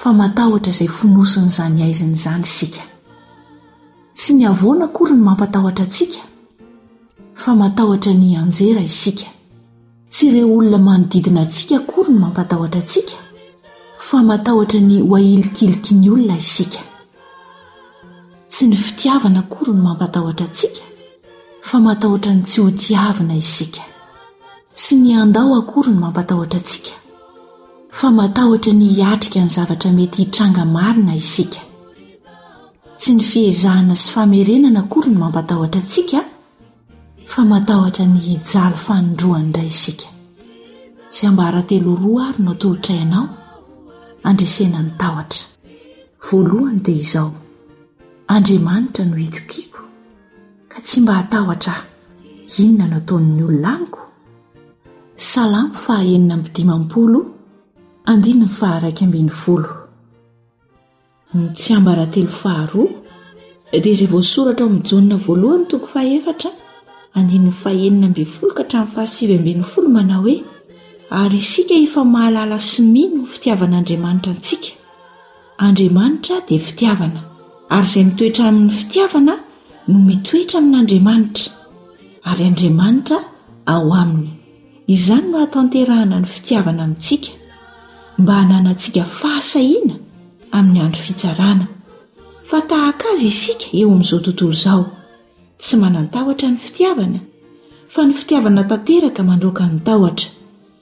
fa matahotra izay fonosin'izany haizina izany isika. Tsy ny havoana akory no mampatahotra antsika, fa matahotra ny hianjera isika. Tsy ireo olona manodidina antsika akory no mampatahotra antsika, fa matahotra ny ho ahilikiliky ny olona isika. Tsy ny fitiavana akory no mampatahotra antsika, fa matahotra ny tsy hotiavina isika. Tsy ny handao akory no mampatahotra antsika, fa matahotra ny hiatrika ny zavatra mety hitranga marina isika. Tsy ny fiezahana sy famerenana akory no mampatahotra antsika, fa matahotra ny hijaly fanindroany indray isika. Izay ambaratelo roa ary no atolotray anao, andresena ny tahotra. Voalohany dia izao, Andriamanitra no itokiako, ka tsy mba hatahotra aho. Inona no ataon'ny olona amiko? Ny tsiambaratelo faharoa dia izay voasoratra ao amin'ny Jaona voalohany toko fahefatra andininy fahenina ambin'ny folo ka hatramin'ny fahasivy ambin'ny folo manao hoe ary isika efa mahalala sy mino ny fitiavan'Andriamanitra antsika. Andriamanitra dia fitiavana, ary izay mitoetra amin'ny fitiavana no mitoetra amin'Andriamanitra, ary Andriamanitra ao aminy. Izany no hahatanterahana ny fitiavana amintsika, mba hananantsika fahasahiana amin'ny andro fitsarana. Fa tahaka azy isika eo amin'izao tontolo izao, tsy manan-tahotra ny fitiavana, fa ny fitiavana tanteraka mandroaka ny tahotra.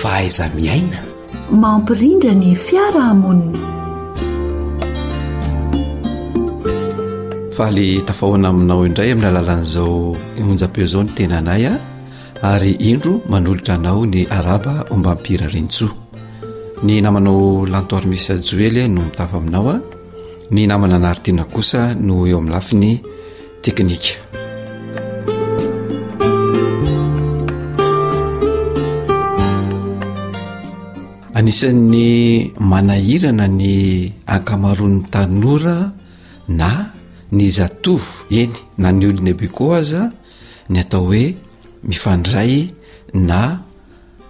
Fahaiza-miaina. Mampirindra ny fiarahamonina. Faly tafahoana aminao indray amin'ny alalan'izao onjam-peo izao ny tenanay a. ary indro manolotra anao ny araba ombampiry rintsoa ny namanao lantormisa joely no mitafa aminao a ny namana anaritiana kosa no eo amin'ny lafiny teknika anisan'ny manahirana ny ankamaroan'ny tanora na ny zatovo eny na ny olona be koa aza ny atao hoe mifandray na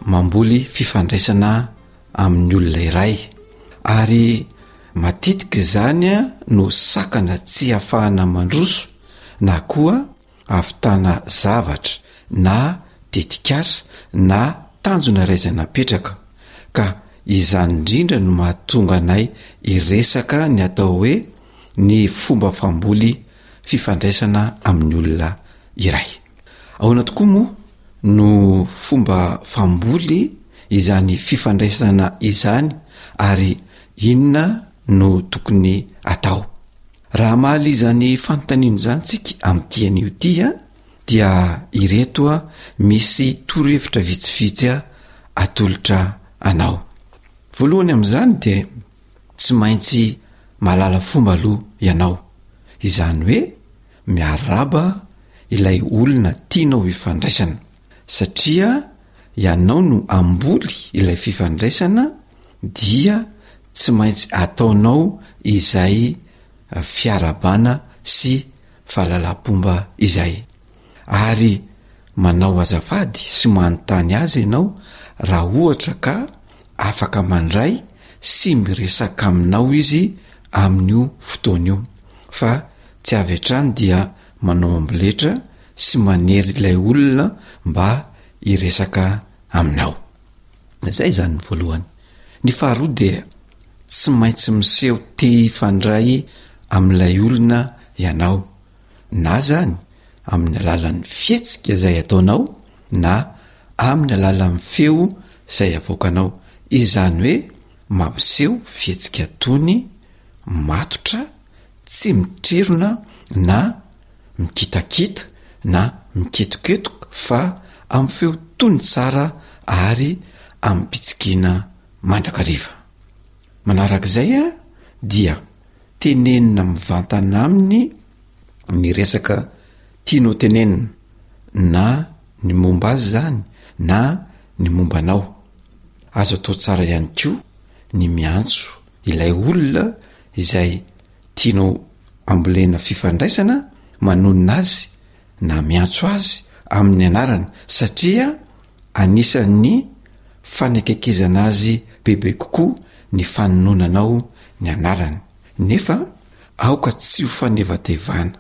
mamboly fifandraisana amin'ny olona iray ary matetika izany no sakana tsy hafahana mandroso na koa avitana zavatra na tetikasa na tanjona ray izay napetraka ka izany indrindra no mahatonga anay iresaka ny atao hoe ny fomba famboly fifandraisana amin'ny olona iray. Ahoana tokoa moa no fomba famboly izany fifandraisana izany ary inona no tokony atao? Raha hamaly izany fanontaniana izany tsika amin'ity anio ity dia ireto misy torohevitra vitsivitsy atolotra anao. Voalohany amin'izany dia. Tsy maintsy mahalala fomba aloha ianao, izany hoe miaraba ilay olona tianao hifandraisana, satria ianao no hamboly ilay fifandraisana dia tsy maintsy ataonao izay fiarabana sy fahalalam-pomba izay. ary manao azafady sy manontany azy ianao raha ohatra ka afaka mandray sy miresaka aminao izy amin'io fotoana io fa tsy avy hatrany dia manao amboletra sy manery ilay olona mba hiresaka aminao. Izay izany ny voalohany. Ny faharoa dia tsy maintsy miseho te hifandray amin'ilay olona ianao. na izany amin'ny alalan'ny fihetsika izay ataonao na amin'ny alalan'ny feo izay avoakanao, izany hoe mampiseho fihetsika tony, matotra, tsy mitrerona na mikitakita na miketoketoka fa amin'ny feo tony tsara ary amim-pitsikiana mandrakariva. Manarak'izay dia tenenina mivantana aminy ny resaka tiany ho tenenina, na ny momba azy izany na ny momba anao. Azo atao tsara ihany koa ny miantso ilay olona izay tianao hambolena fifandraisana manonona azy na miantso azy amin'ny anarany satria Anisan'ny fanakekezana azy bebe kokoa ny fanononanao ny anarany. Nefa aoka tsy ho fanevatevana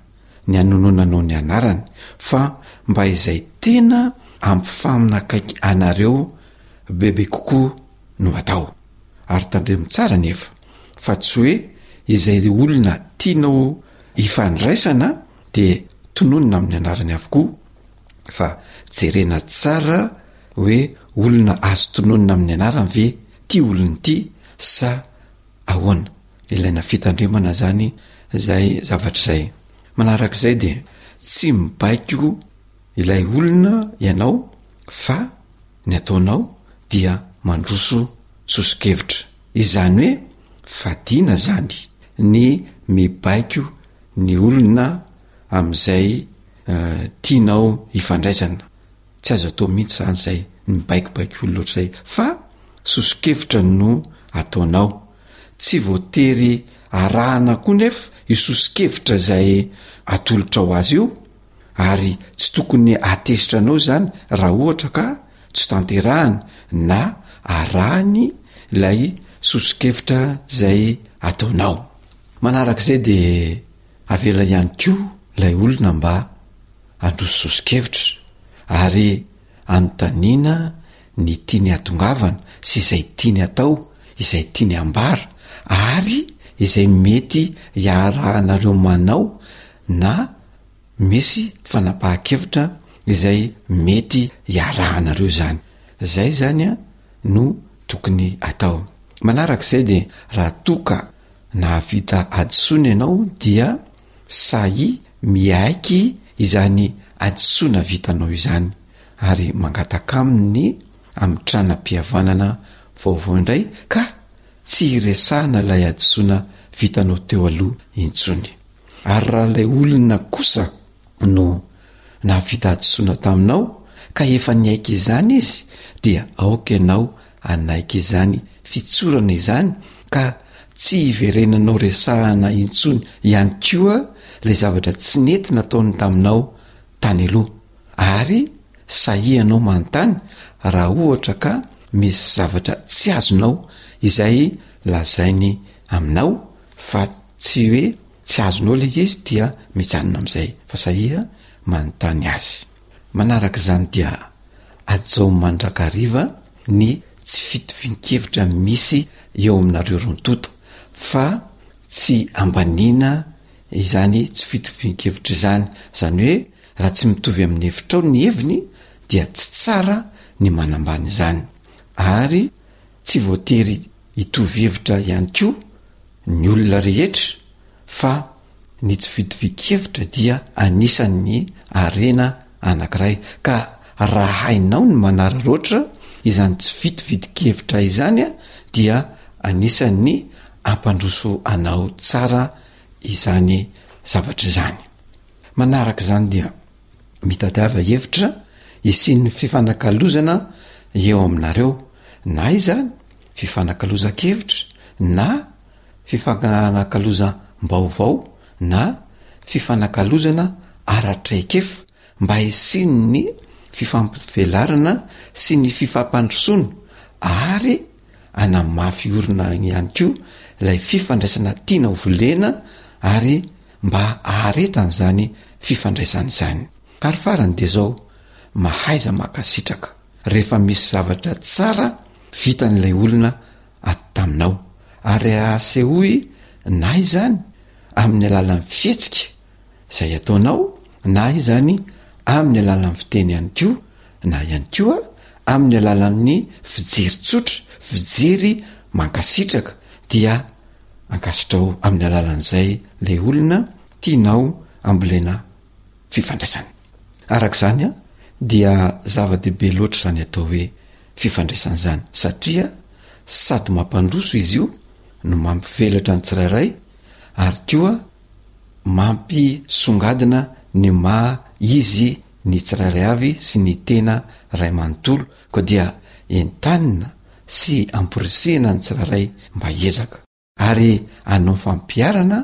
ny anononanao ny anarany, fa mba izay tena ampifaminakaiky anareo bebe kokoa no atao. Ary tandremo tsara anefa, fa tsy hoe izay olona tianao hifandraisana dia tononina amin'ny anarany avokoa, fa jerena tsara hoe olona azo tononina amin'ny anarany ve ity olona ity sa ahoana. Ilaina fitandremana izany izay zavatra izay. Manaraka izay dia tsy mibaiko ilay olona ianao fa ny ataonao dia mandroso soso-kevitra. Izany hoe fadiana izany ny mibaiko ny olona. amin'izay tianao hifandraisana, tsy azo atao mihitsy izany izay mibaikobaiko olona ohatr'izay fa soso-kevitra no ataonao, tsy voatery arahana koa nefa io soso-kevitra izay atolotrao azy io ary tsy tokony hatezitra anao izany raha ohatra ka tsy tanterahany na arahany ilay soso-kevitra izay ataonao. Manarak'izay dia Avela ihany koa ilay olona mba handroso soso-kevitra ary anontaniana ny tiany hatongavana sy izay tiany hatao, izay tiany hambara ary izay mety hiarahanareo manao na misy fanapahan-kevitra izay mety hiarahanareo izany. Izay izany no tokony hatao. Manaraka izay dia raha toa ka. Nahavita hadisoana ianao dia sahy miaiky izany hadisoana vitanao izany ary mangataka aminy ny hamitranam-pihavanana vaovao indray ka tsy hiresahana ilay hadisoana vitanao teo aloha intsony. Ary raha ilay olona kosa no nahavita hadisoana taminao ka efa niaiky izany izy dia aoka ianao hanaiky izany fitsorana izany ka tsy hiverenanao resahana intsony ihany koa ilay zavatra tsy nety nataony taminao tany aloha ary sahia anao manontany raha ohatra ka misy zavatra tsy azonao izay lazainy aminao fa tsy hoe Tsy azonao ilay izy dia mijanona amin'izay fa sahia manontany azy. Manaraka izany dia hajao mandrakariva ny tsy fitovian-kevitra misy eo aminareo roa ntoto fa tsy ambaniana izany tsy fitovian-kevitra izany. Izany hoe raha tsy mitovy amin'ny hevitrao ny heviny dia tsy tsara ny manambany izany ary tsy voatery Hitovy hevitra ihany koa ny olona rehetra fa ny tsy fitovian-kevitra dia anisan'ny harena anankiray ka raha hainao ny manararaotra izany tsy fitovian-kevitra izany dia anisan'ny hampandroso anao tsara izany zavatra izany. Manaraka izany dia Mitadiava hevitra hisian'ny fifanakalozana eo aminareo, na izany fifanakalozan-kevitra na fifanakalozam-baovao na fifanakalozana ara-traikefa mba hisian'ny fifampivelarana sy ny fifampandrosoana ary hanamafy orina ihany koa ilay fifandraisana tiana ho volena ary mba aharetany izany fifandraisana izany. Ary farany dia izao, mahaiza mankasitraka rehefa misy zavatra tsara vitan'ilay olona ato taminao, ary asehoy na izany amin'ny alalan'ny fihetsika izay ataonao na izany amin'ny alalan'ny fiteny ihany koa na ihany koa amin'ny alalan'ny fijery tsotra, fijery mankasitraka dia ankasitraho amin'ny alalan'izay ilay olona tianao ambolena fifandraisana. Araka izany dia zava-dehibe loatra izany atao hoe fifandraisana izany satria sady mampandroso izy io no mampivelatra ny tsirairay ary koa mampisongadina ny maha izy ny tsirairay avy sy ny tena ray manontolo Koa dia entanina sy amporisihina ny tsirairay mba hiezaka, ary hanao fampiharana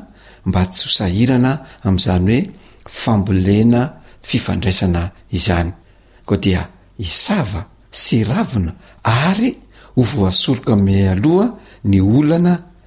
mba tsy ho sahirana amin'izany hoe fambolena fifandraisana izany, koa dia hisava sy hiravona ary ho voasoroka mialoha ny olana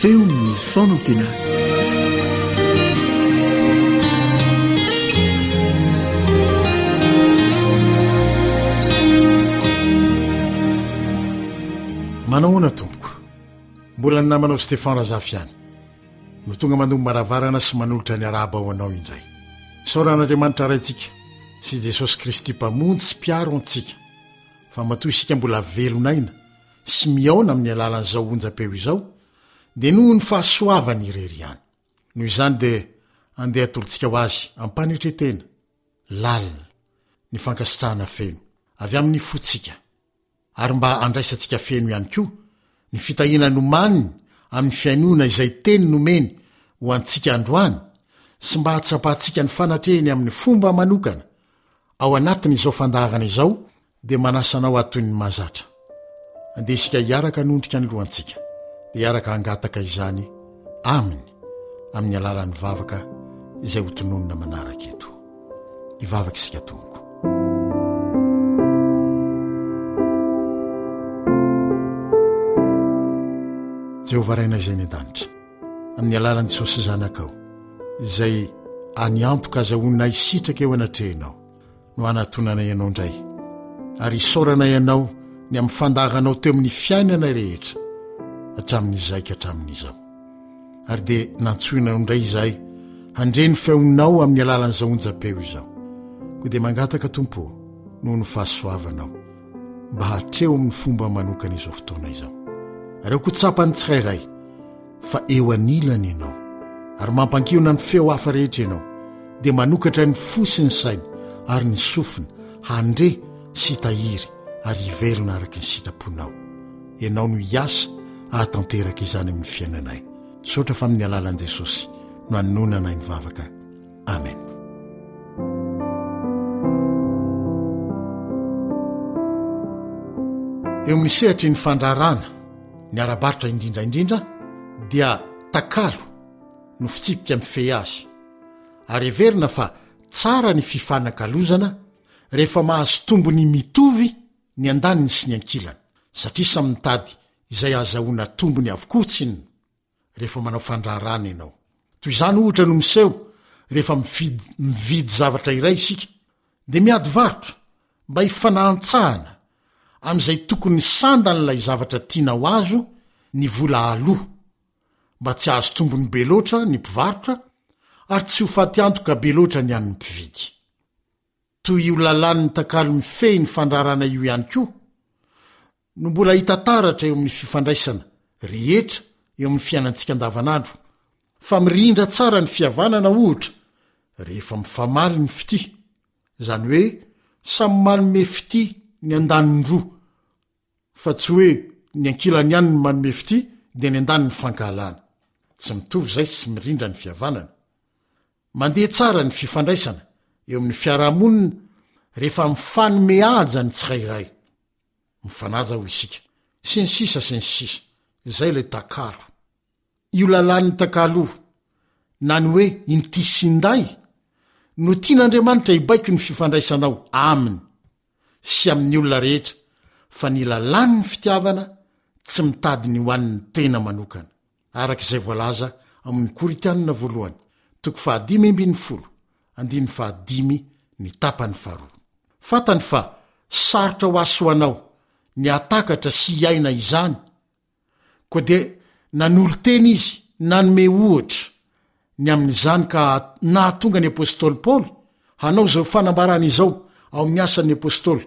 feon'ny fanantenana manahoana tompoko mbola ny namanao stefan razafy ihany no tonga mandoa maravarana sy manolotra ny araba ho anao indray saoran'andriamanitra araintsika sy jesosy kristy mpamonjy sy mpiaro antsika fa matoa isika mbola velon'aina sy mihaona amin'ny alalan'izao onjam-peo izao dia noho ny fahasoavany irery ihany. Noho izany dia andeha atolontsika ho azy am-panetretena lalina ny fankasitrahana feno avy amin'ny fontsika ary mba handraisantsika feno ihany koa ny fitahiana nomaniny amin'ny fihainoana izay teny nomeny ho antsika androany sy mba hatsapantsika ny fanatrehiny amin'ny fomba manokana ao anatin'izao fandaharana izao dia manasa anao ato toy ny mahazatra. Andeha isika hiaraka hanondrika ny lohantsika, dia hiaraka hangataka izany Aminy amin'ny alalan'ny vavaka izay hotononina manaraka eto. Hivavaka isika tompoko. Jehovah Rainay izay any an-danitra, amin'ny alalan'i Jesosy Zanakao, izay any antoka azahoanay sitraka eo anatrehanao, no hanatonana ianao indray ary isaorana ianao ny amin'ny fandaharanao teo amin'ny fiainanay rehetra hatramin'izay ka hatramin'izao ary dia nantsoinao indray izahay handre ny feonao amin'ny alalan'izao onjapeo izao koa dia mangataka tompo noho ny fahasoavanao mba hatreo amin'ny fomba manokana izao fotoana izao areo ko tsapany tsirairay fa eo anilany ianao ary mampankiona ny feo hafa rehetra ianao dia manokatra ny fo sy ny saina ary ny sofina handre sy tahiry ary hiverina araka ny sitraponao ianao no hiasa ahatanteraka izany amin'ny fiainanay sotra fa amin'ny alalan'i jesosy no anononanay ny vavaka Amen. Eo amin'ny sehatry ny fandrarana ny ara-barotra indrindraindrindra dia takalo no fitsipika mifehy azy ary heverina fa tsara ny fifanakalozana rehefa mahazo tombony mitovy ny andaniny sy ny ankilany satria samy mitady izay azahoana tombony avokoa tsinona rehefa manao fandraharahana ianao. Toy izany, ohatra, no miseho rehefa mifidy mividy zavatra iray isika, dia miady varotra mba hifanahantsahana amin'izay tokony sandan'ilay zavatra tiana ho azo ny vola aloa, mba tsy hahazo tombony be loatra ny mpivarotra ary tsy ho faty antoka be loatra ny an'ny mpividy. Toy io lalàn'ny takalo mifehy ny fandraharahana io ihany koa, no mbola hita taratra eo amin'ny fifandraisana rehetra eo amin'ny fiainantsika andavanandro, fa mirindra tsara ny fihavanana, ohatra, rehefa mifamaly ny fitia, izany hoe samy manome fitia ny andaniny roa, fa tsy hoe ny ankilany ihany no manome fitia dia ny andaniny ny fankahalana. Tsy mitovy izay sy mirindra ny fihavanana. Mandeha tsara ny fifandraisana eo amin'ny fiarahamonina rehefa mifanome haja ny tsirairay. mifanaja hoy isika, sy ny sisa sy ny sisa. Izay ilay takalo. Io lalàn'ny takalo io, na ny hoe inty sy inday, no tian'Andriamanitra hibaiko ny fifandraisanao Aminy sy amin'ny olona rehetra, fa ny lalàn'ny fitiavana tsy mitady ny ho an'ny tena manokana. araka izay voalaza ao amin'ny Koritianina voalohany, toko fahadimy ambin'ny folo, andininy fahadimy ny tapany faharoa. Fantany fa sarotra ho hasoanao ny hahatakatra sy hiaina izany, koa dia nanolo-tena izy nanome ohatra ny amin'izany ka nahatonga ny apostoly Paoly hanao izao fanambarana izao ao amin'ny Asan'ny Apostoly,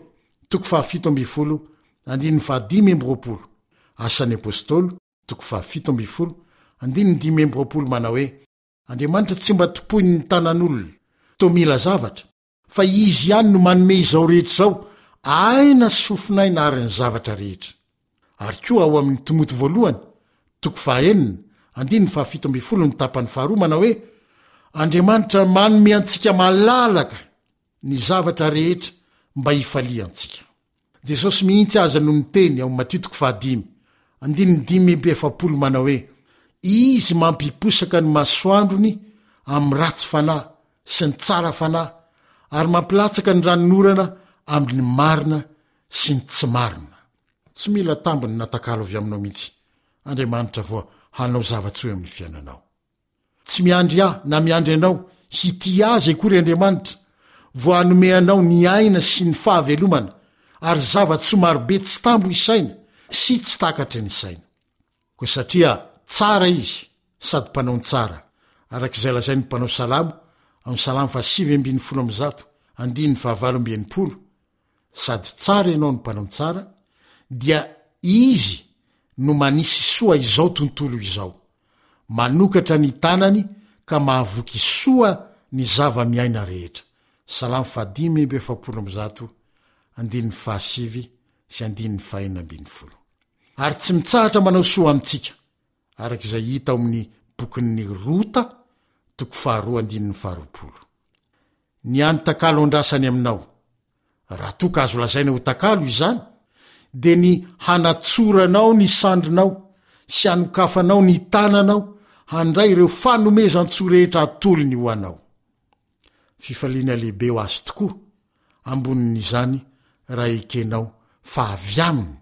toko fahafito ambin'ny folo, andininy fahadimy amby roapolo, Asan'ny Apostoly, Toko fahafito ambin'ny folo, andininy dimy amby roapolo manao hoe, Andriamanitra tsy mba tompoin' ny tanan'olona, toa mila zavatra, fa Izy ihany no manome izao rehetra izao, aina sy fofon'aina ary ny zavatra rehetra. Ary koa ao amin' ny Timoty voalohany, toko fahaenina, andininy fahafito ambin'ny folo ny tapany faharoa manao hoe, Andriamanitra manome antsika malalaka ny zavatra rehetra mba hifaliantsika. Jesosy mihitsy aza no niteny ao Matio toko fahadimy, andininy dimy amby efapolo manao hoe, Izy mampiposaka ny masoandrony amin'ny ratsy fanahy sy ny tsara fanahy ary mampilatsaka ny ranon'orana amin'ny marina sy ny tsy marina. Tsy mila tambiny na takalo avy aminao mihitsy Andriamanitra vao hanao zava-tsoa eo amin'ny fiainanao. Tsy miandry ahy na miandry anao hitia Azy akory Andriamanitra. Voanome anao ny aina sy ny fahavelomana ary zava-tsoa marobe tsy tambo isaina sy tsy takatry ny saina. Koa satria tsara Izy sady mpanao ny tsara, araka izay lazain'ny mpanao salamo ao amin'ny Salamo fahasivy ambin'ny folo amby zato, andininy fahavalo amby enimpolo, sady tsara ianao no mpanao tsara dia izy no manisy soa izao tontolo izao manokatra ny tanany ka mahavoky soa ny zava miaina rehetra salam faha dimy amby efapolo amby zato andininy faha sivy sy andininy fahenina ambin'ny folo ary tsy mitsahatra manao soa amintsika araka izay hita ao amin'ny bokin'ny Rota toko faharoa andininy faharoapolo. Ny hany takalo andrasany aminao, raha toa ka azo lazaina ho takalo izany, dia ny hanatsoranao ny sandrinao sy hanokafanao ny tananao handray ireo fanomezan-tsoa rehetra atolony ho anao. Fifaliana lehibe ho azy tokoa, ambonin'izany, raha ekenao fa avy Aminy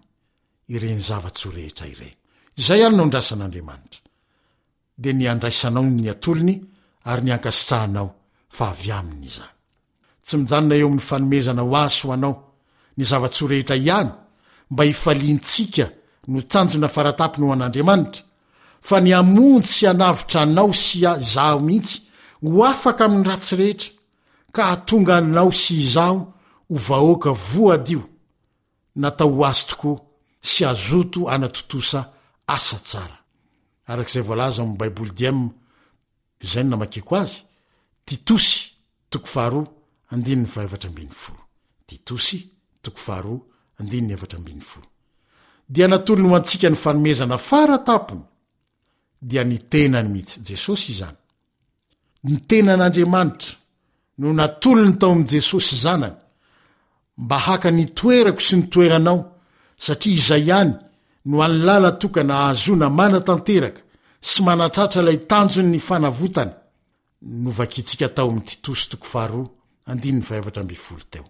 ireny zava-tsoa rehetra ireny. Izay ihany no andrasan'Andriamanitra. Dia ny handraisanao ny atolony ary ny hankasitrahanao fa avy Aminy izany. Tsy mijanona eo amin'ny fanomezana ho Ahy sy ho anao ny zava-tsoa rehetra ihany mba hifaliantsika no tanjona faratapony ho an'Andriamanitra, fa ny hamonjy sy hanavotra anao sy izaho mihitsy ho afaka amin'ny ratsy rehetra, ka hahatonga anao sy izaho ho vahoaka voadio. natao ho azy tokoa sy hazoto hanatontosa asa tsara. Araka izay voalaza ao amin'ny Baiboly Diem. Izay no namakiako azy, Titosy, toko faharoa, andininy fahefatra ambin'ny folo. Titosy, toko faharoa, andininy efatra ambin'ny folo. Dia natolony ho antsika ny fanomezana fara tampony, dia ny tenany mihitsy, Jesosy, izany. Ny tenan'Andriamanitra no natolony tao amin'i Jesosy Zanany mba haka ny toerako sy ny toeranao satria izay ihany no alala tokana ahazoana manatanteraka sy manatratra ilay tanjon'ny fanavotana novakintsika tao amin'ny Titosy toko faharoa andininy fahefatra ambin'ny folo teo.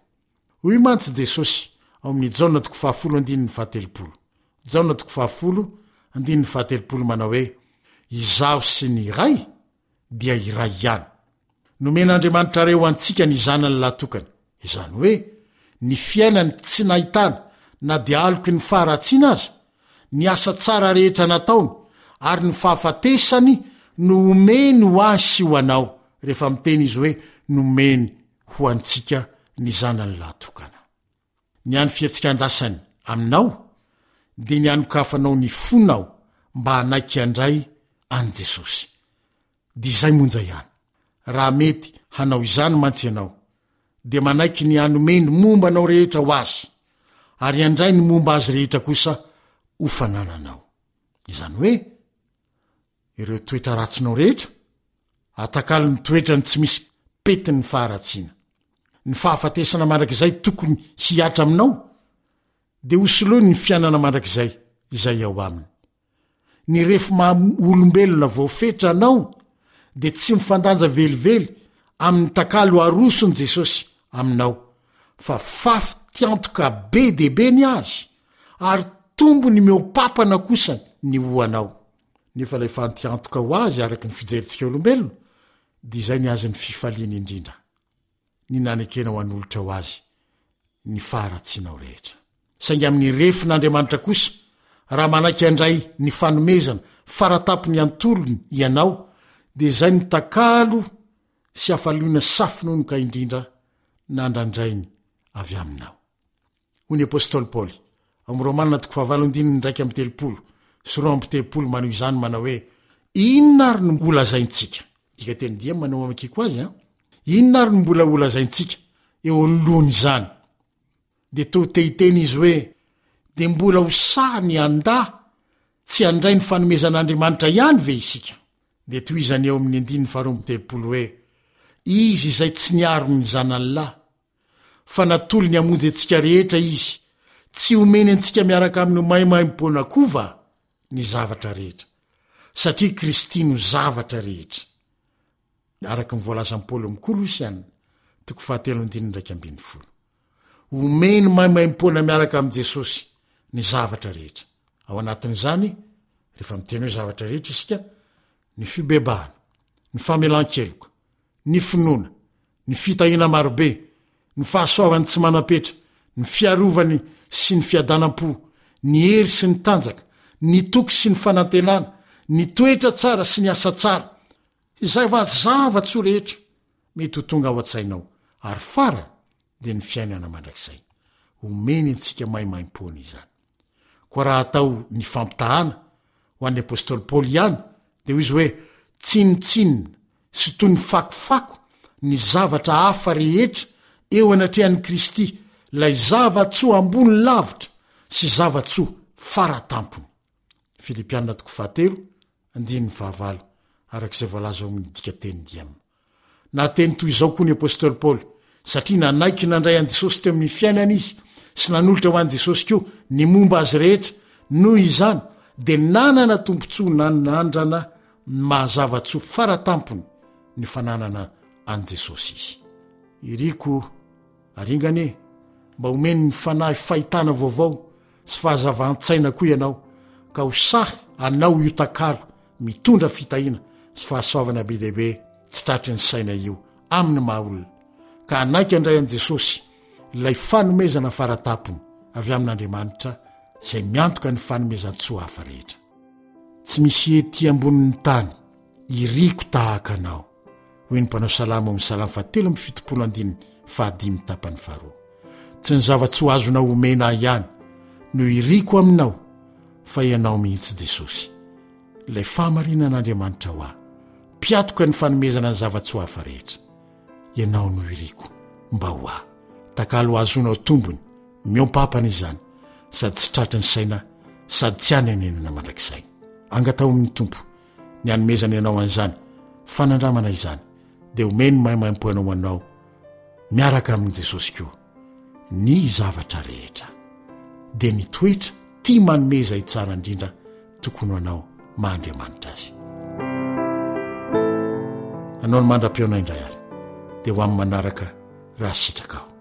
Hoy mantsy Jesosy ao amin'ny Jaona toko fahafolo andininy fahatelopolo, Jaona toko fahafolo andininy fahatelopolo manao hoe, Izaho sy ny Ray dia iray ihany. Nomen'Andriamanitra Ray ho antsika ny Zanany lahatokany, izany hoe, ny fiainany tsy nahitana na dia aloky ny faharatsiana aza, ny asa tsara rehetra nataony, ary ny fahafatesany no omeny ho ahy sy ho anao, rehefa miteny Izy hoe nomeny ho antsika ny zanany lahatokana. Ny any fihetsikandrasany aminao dia ny anokafanao ny fonao mba hanaiky handray an'i Jesosy. Dia izay monja ihany. Raha mety hanao izany mantsy ianao, dia manaiky ny hanome ny momba anao rehetra ho Azy, ary handray ny momba Azy rehetra kosa ho fanananao. Izany hoe, ireo toetra ratsinao rehetra, atakalo ny toetrany tsy misy petin'ny faharatsiana. Ny fahafatesana mandrakizay tokony hihatra aminao, dia hosoloiny ny fiainana mandrakizay izay ao aminy. Ny refy maha olombelona voafetra anao dia tsy mifandanja velively amin'ny takalo aroson'i Jesosy aminao, fa fafy tiantoka be dia be ny azy, ary tombony mihoa-papana kosa ny hoanao. nefa ilay fantiantoka ho azy araky ny fijerintsika olombelona dia izay ny azy ny fifaliany indrindra ny nanekenao anolotra ho azy ny faharatsianao rehetra saingy amin'ny refin'andriamanitra kosa raha manaiky andray ny fanomezana faratapo ny antolony ianao dia izay ny takalo sy afaliona safinonoka indrindra nandrandrainy avy aminao Hoy ny apostoly Paoly, ao amin'ny Romana toko fahavalo andininy iraika amby telopolo sy roa amby telopolo manao izany manao hoe, Inona ary no holazaintsika? Dikateny dia manao amakiko azy an! Inona ary no mbola holazaintsika eo anoloan'izany? Dia toa te hiteny izy hoe, Dia mbola ho sahy ny handà tsy handray ny fanomezan'Andriamanitra ihany ve isika? Dia tohizany eo amin'ny andininy faharoa amby telopolo hoe, Izy izay tsy niaro ny zanany lahy, fa natolony hamonjy antsika rehetra Izy, tsy homeny antsika miaraka amin'ny maimaimpoana koa va? Ny zavatra rehetra, satria Kristy no zavatra rehetra. Araka ny voalazan'i Paoly amin'ny Kolosiana, toko fahatelo andininy iraika ambin'ny folo. Homeny maimaimpoana miaraka amin'i Jesosy ny zavatra rehetra. Ao anatin'izany, rehefa miteny hoe zavatra rehetra isika, ny fibebahana, ny famelan-keloka, ny finoana, ny fitahiana marobe, ny fahasoavan'ny tsy manam-petra, ny fiarovany sy ny fiadanam-po, ny hery sy ny tanjaka, ny toky sy ny fanantenana, ny toetra tsara sy ny asa tsara. Izay vaza-tsoa rehetra mety ho tonga ao an-tsainao. Ary farany dia ny fiainana mandrakizay. Omeny antsika maimaimpoana izany. Koa raha atao ny fampitahana ho an'ny apostoly Paoly ihany, dia hoy izy hoe, Tsinontsinona sy toy ny fakofako ny zavatra hafa rehetra eo anatrehan'i Kristy, ilay zava-tsoa ambony lavitra sy zava-tsoa fara tampony. Filipiana toko fahatelo, andininy fahavalo, araka izay voalaza ao amin'ny dika teny dia amin'ny Nateny toy izao koa ny apostoly Paoly, satria nanaiky nandray an'i Jesosy teo amin'ny fiainany izy sy nanolotra ho an'i Jesosy koa ny momba azy rehetra, noho izany dia nanana tombontsoa nanandrana ny maha-zava-tsoa fara tampony ny fananana an'i Jesosy izy. Iriko, aringana e! Mba omeny ny Fanahy fahitana vaovao Tsy fahazavan-tsaina koa ianao ka ho sahy hanao io takalo mitondra fitahiana sy fahasoavana be dia be tsy tratry ny saina io amin'ny maha olona, ka hanaiky handray an'i Jesosy, ilay fanomezana faratapony avy amin'Andriamanitra izay miantoka ny fanomezan-tsoa hafa rehetra. Tsy misy ety ambonin'ny tany iriko tahaka anao. hoy ny mpanao salamo amin'ny salamo fahatelo amby fitopolo andininy fahadimy tapany faharoa tsy ny zava-tsy ho azona homena ahy ihany no iriko aminao fa ianao mihitsy jesosy ilay fahamarinan'andriamanitra ho ahy mpiatoka ny fanomezana ny zava-tsy ho hafa rehetra ianao no iriko mba ho ahy takalo ho azonao tombony miompapana izany sady tsy tratry ny saina sady tsy any anenana mandrakizay angataho amin'ny tompo ny hanomezany anao an'izany fanandramana izany dia homeny ny maimaimpo anao anao miaraka amin'i jesosy koa ny zavatra rehetra dia ny toetra tia manome izay tsara indrindra tokony ho anao maha andriamanitra azy anao ny mandra-piona indray ary dia ho amin'ny manaraka raha sitrakao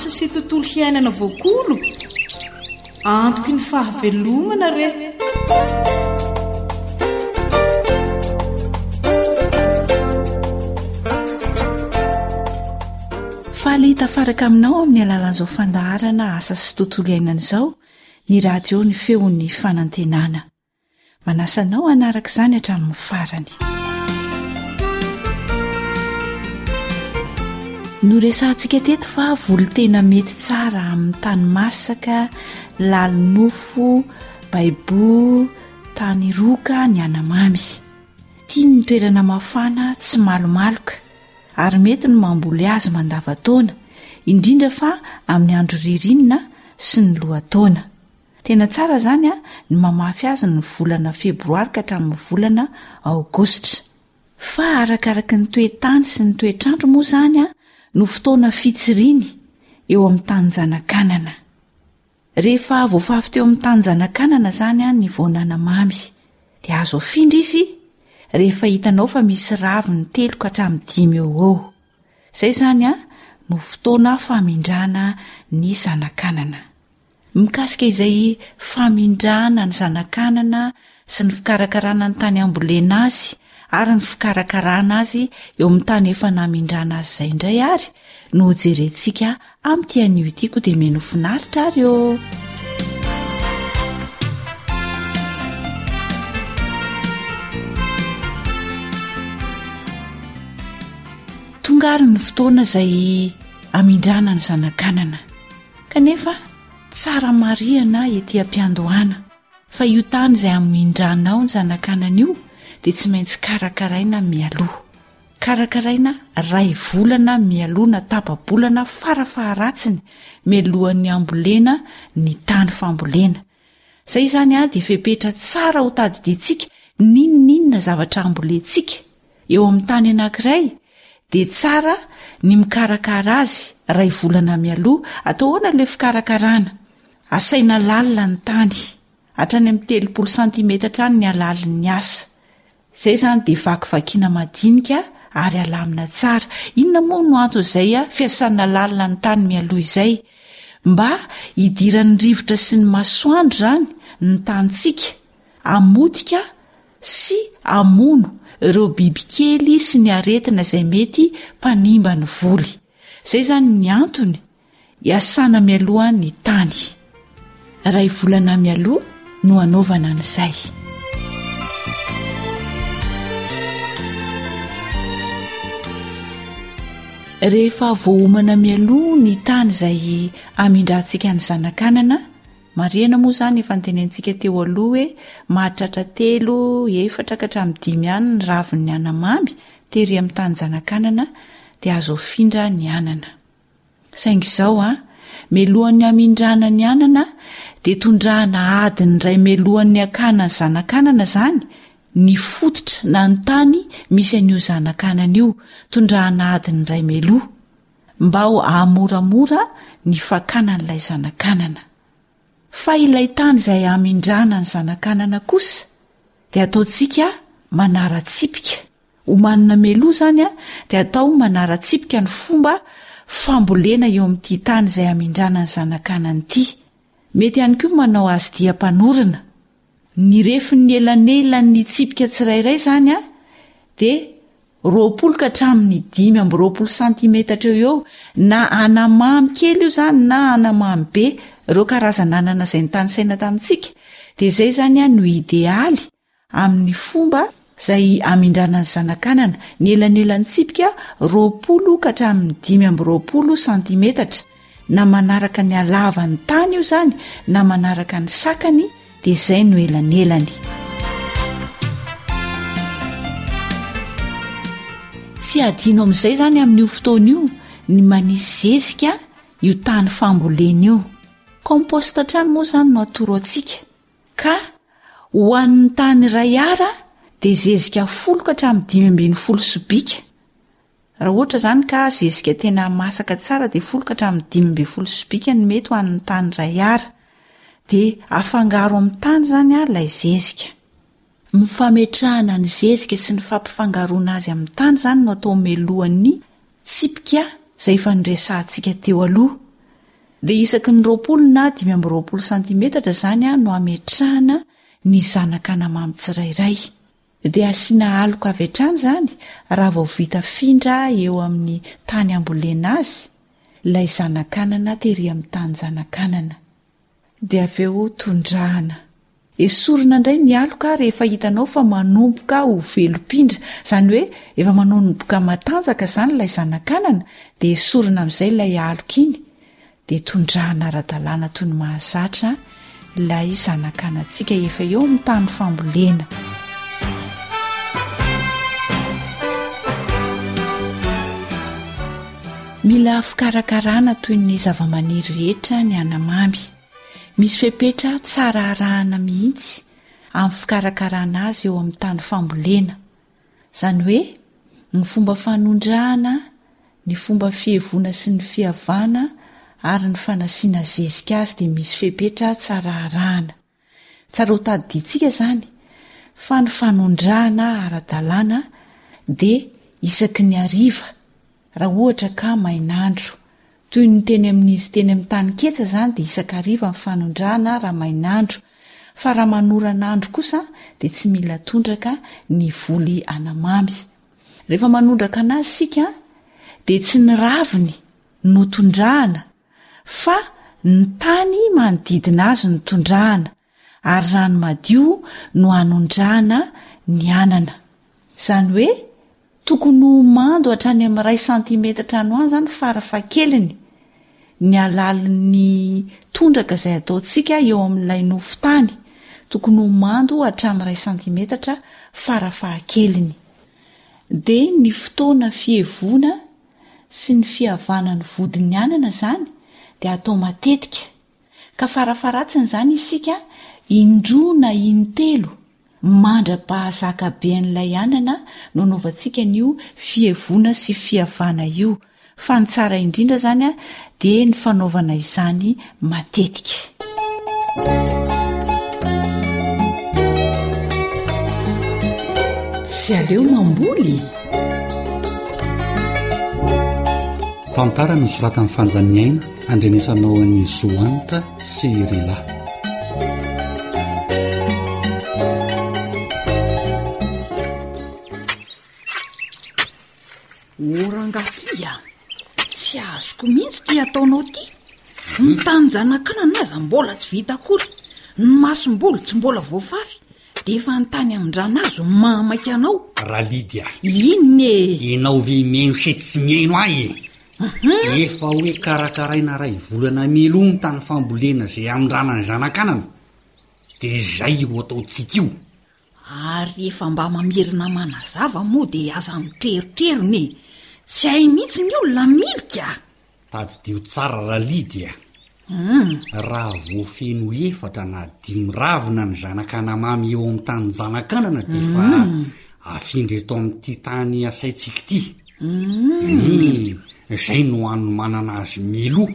asa sy tontolo hiainana voakolo antoky ny fahavelomana re faly tafaraka aminao amin'ny alalan'izao fandaharana asa sy tontolo iainana izao ny radio ny feon'ny fanantenana. Manasa anao hanaraka izany hatramin'ny farany. Noresahantsika teto fa volotena mety tsara amin'ny tany masaka, lalonofo, baibo, tany roka ny anamamy. Tiany ny toerana mafana, tsy malomaloka. ary mety ny mamboly azy mandavantaona, indrindra fa amin'ny andro ririnina sy ny lohataona. Tena tsara izany ny mamafy azy ny volana febroary ka hatramin'ny volana aogositra. Fa arakaraka ny toe-tany sy ny toetr'andro moa izany no fotoana fitsiriany eo amin'ny tanin-janakanana. Rehefa voafafy teo amin'ny tany zanakanana izany ny voanana mamy, dia azo afindra izy rehefa hitanao fa misy raviny telo ka hatramin'ny dimy eo ho eo. Izay izany no fotoana famindrana ny zanakanana. Mikasika izay famindrana ny zanakanana sy ny fikarakarana ny tany ambolena azy ary ny fikarakarana azy eo amin'ny tany efa namindrana azy izay indray ary no hojerentsika amin'ity anio ity koa dia mino finaritra ary o tonga ary ny fotoana izay amindrana ny zanakanana kanefa tsara mariana ety am-piandohana Fa io tany izay hamindranao ny zanakanany io dia tsy maintsy karakaraina mialoha. Karakaraina iray volana mialoha na tapa-bolana fara faharatsiny mialohan'ny hambolena ny tany fambolena. Izay izany dia fepetra tsara hotadidiantsika n'inon'inona zavatra hambolentsika. eo amin'ny tany anankiray dia tsara ny mikarakara azy ray volana mialoha atao hoana ilay fikarakarana asaina lalina ny tany hatrany amin'ny telopolo santimetatra any ny alalin'ny asa izay izany dia vakivakiana madinika ary alamina tsara inona moa no anto izay a fiasana lalina ny tany mialoha izay mba hidiran'ny rivotra sy ny masoandro izany ny tantsika amotika sy hamono ireo bibikely sy ny aretina izay mety mpanimba ny voly. Izay izany ny antony hiasana mialoha ny tany. Iray volana mialoha no hanaovana an'izay. rehefa voahomana mialoha ny tany izay amindrantsika ny zanakanana Marihana moa izany efa notenenintsika teo aloha hoe mahatratra telo, efatra ka hatramin'ny dimy any ny ravin'ny anamamy tery amin'ny tany janakanana dia azo afindra ny anana. Saingy izao an, melohan'ny hamindrana ny anana dia tondrahana adiny iray melohan'ny hakana ny zanakanana izany ny fototra na ny tany misy an'io zanakanana io, tondrahana adiny iray meloha. mba ho hahamoramora ny fakana an'ilay zanakanana. Fa ilay tany izay hamindrana ny zanakanana kosa dia ataontsika manara-tsipika. Omaly nameloha izany dia atao manara-tsipika ny fomba fambolena eo amin'ity tany izay hamindrana ny zanakanana ity. Mety ihany koa ny manao azy diam-panorona. Ny refin'ny elanelan'ny tsipika tsirairay izany dia roapolo ka hatramin'ny dimy amby roapolo santimetatra eo ho eo, na anamamy kely io izany na anamamy be, ireo karazan'anana izay nitanisaina tamintsika, dia izay izany no idealy amin'ny fomba izay hamindrana ny zanakanana, ny elanelan-tsipika roapolo ka hatramin'ny dimy amby roapolo santimetatra, na manaraka ny halavan'ny tany io izany na manaraka ny sakany dia izay no elanelany. Tsy adino amin'izay izany amin'io fotoana io ny manisy zezika io tany fambolena io. Compost hatrany moa izany no atoro antsika. Ka, ho an'ny tany iray ara dia zezika folo ka hatramin'ny dimy ambin'ny folo sobika. Raha ohatra izany ka zezika tena masaka tsara dia folo ka hatramin'ny dimy ambin'ny folo sobika no mety ho an'ny tany iray ara. Dia afangaro amin'ny tany izany ilay zezika. Ny fametrahana ny zezika sy ny fampifangaroana azy amin'ny tany izany no atao mialohan'ny tsipika izay efa niresahantsika teo aloha. Dia isaky ny roapolo na dimy amby roapolo santimetatra izany no hametrahana ny zanak'anamamy tsirairay. Dia asiana aloka avy hatrany izany raha vao vita afindra eo amin'ny tany hambolena azy ilay zanak'anana tery amin'ny tanin-janak'anana. Dia avy eo tondrahana. Esorina indray ny aloka rehefa hitanao fa manomboka ho velom-pindra. Izany hoe efa manonomboka matanjaka izany ilay zanak'anana dia esorina amin'izay ilay aloka iny dia tondrahana ara-dalàna toy ny mahazatra ilay zanak'anantsika efa eo amin'ny tany fambolena. Mila fikarakarana toy ny zavamaniry rehetra ny anamamy. Misy fepetra tsara arahana mihitsy amin'ny fikarakarana azy eo amin'ny tany fambolena. Izany hoe ny fomba fanondrahana, ny fomba fihevoana sy ny fihavana ary ny fanasiana zezika azy dia misy fepetra tsara arahana. Tsara ho tadidintsika izany fa ny fanondrahana ara-dalàna dia isaky ny hariva, raha ohatra ka mainandro. Toy ny teny amin'izy teny amin'ny tany ketsa izany dia isan-kariva ny fanondrahana raha mainandro, fa raha manorana andro kosa dia tsy mila tondraka ny voly anamamy. Rehefa manondraka an'azy isika dia tsy ny raviny no tondrahana, fa ny tany manodidina azy no tondrahana, ary rano madio no hanondrahana ny anana. Izany hoe tokony ho mando hatrany amin'ny iray santimetatra any ho any izany farafahakeliny ny halalin'ny tondraka izay ataontsika eo amin'ilay nofo tany, tokony ho mando hatramin'ny iray santimetatra farafahakeliny. Dia ny fotoana fihevoana sy ny fihavana ny vodin'ny anana izany dia atao matetika ka farafaharatsiny izany isika indroa na intelo mandra-pahazakaben'ilay anana no anaovantsika an'io fihevoana sy fihavana io fa ny tsara indrindra izany dia ny fanaovana izany matetika. Tsy aleo mamboly? Tantara nosoratan'ny fanjaniaina andrenesanao an'i Zohanitra sy i Rila. O rangahy a! tsy azoko mihitsy ity ataonao ity. Ny tanin-janakanana aza mbola tsy vita akory, ny masom-bolo tsy mbola voafafy dia efa ny tany amin-dranazo no mahamaika anao. Ralidia. Inona e? Ianao ve mihaino sy tsy mihaino ahy e? Efa hoe karakaraina iray volana mialoha tany fambolena izay amin-drana ny zanakanana, dia izay io ataontsika io. Ary efa mba mamerina manazava moa dia aza mitrerotrerona e! Tsy hay mihitsy ny olona milika a! Tadidio tsara Ralidy a! Hum! Raha voafeno efatra na dimy ravina ny zanak'Anamamy eo amin'ny tanin'i Zanakanana dia efa afindra eto amin'ity tany asaintsika ity. Hum! Izay no hanomanana azy Milo.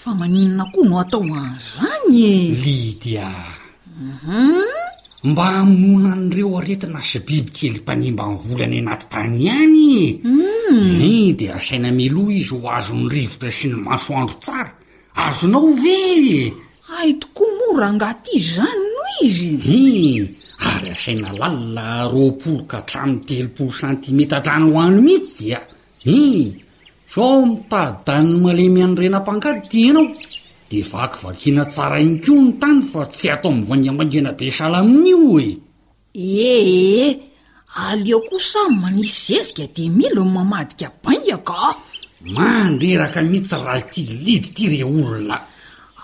Fa maninona koa no atao an'izany e? Lydia a! Hum! Mba hamonoana an'ireo aretina sy bibikely mpanimba ny voly any anaty tany ihany e! Hum! Hein, dia asaina mialoha izy ho azon'ny rivotra sy ny masoandro tsara. Azonao ve e? Hay tokoa moa rangaha ity izany no izy! Hein! Ary asaina lalina roapolo ka hatramin'ny telopolo santimetatra any ho any mihitsy a! Hein! Zao mitadanin'ny malemy an'i Rena Mpangady ty enao de vakivakiana tsara ihany koa ny tany fa tsy atao mivaingambaingana be sahala amin'io e! Ee, aleo koa samy manisy zezika de mila ny mamadika bainga ka! Mandreraka mihitsy raha ity lidy ity re olona!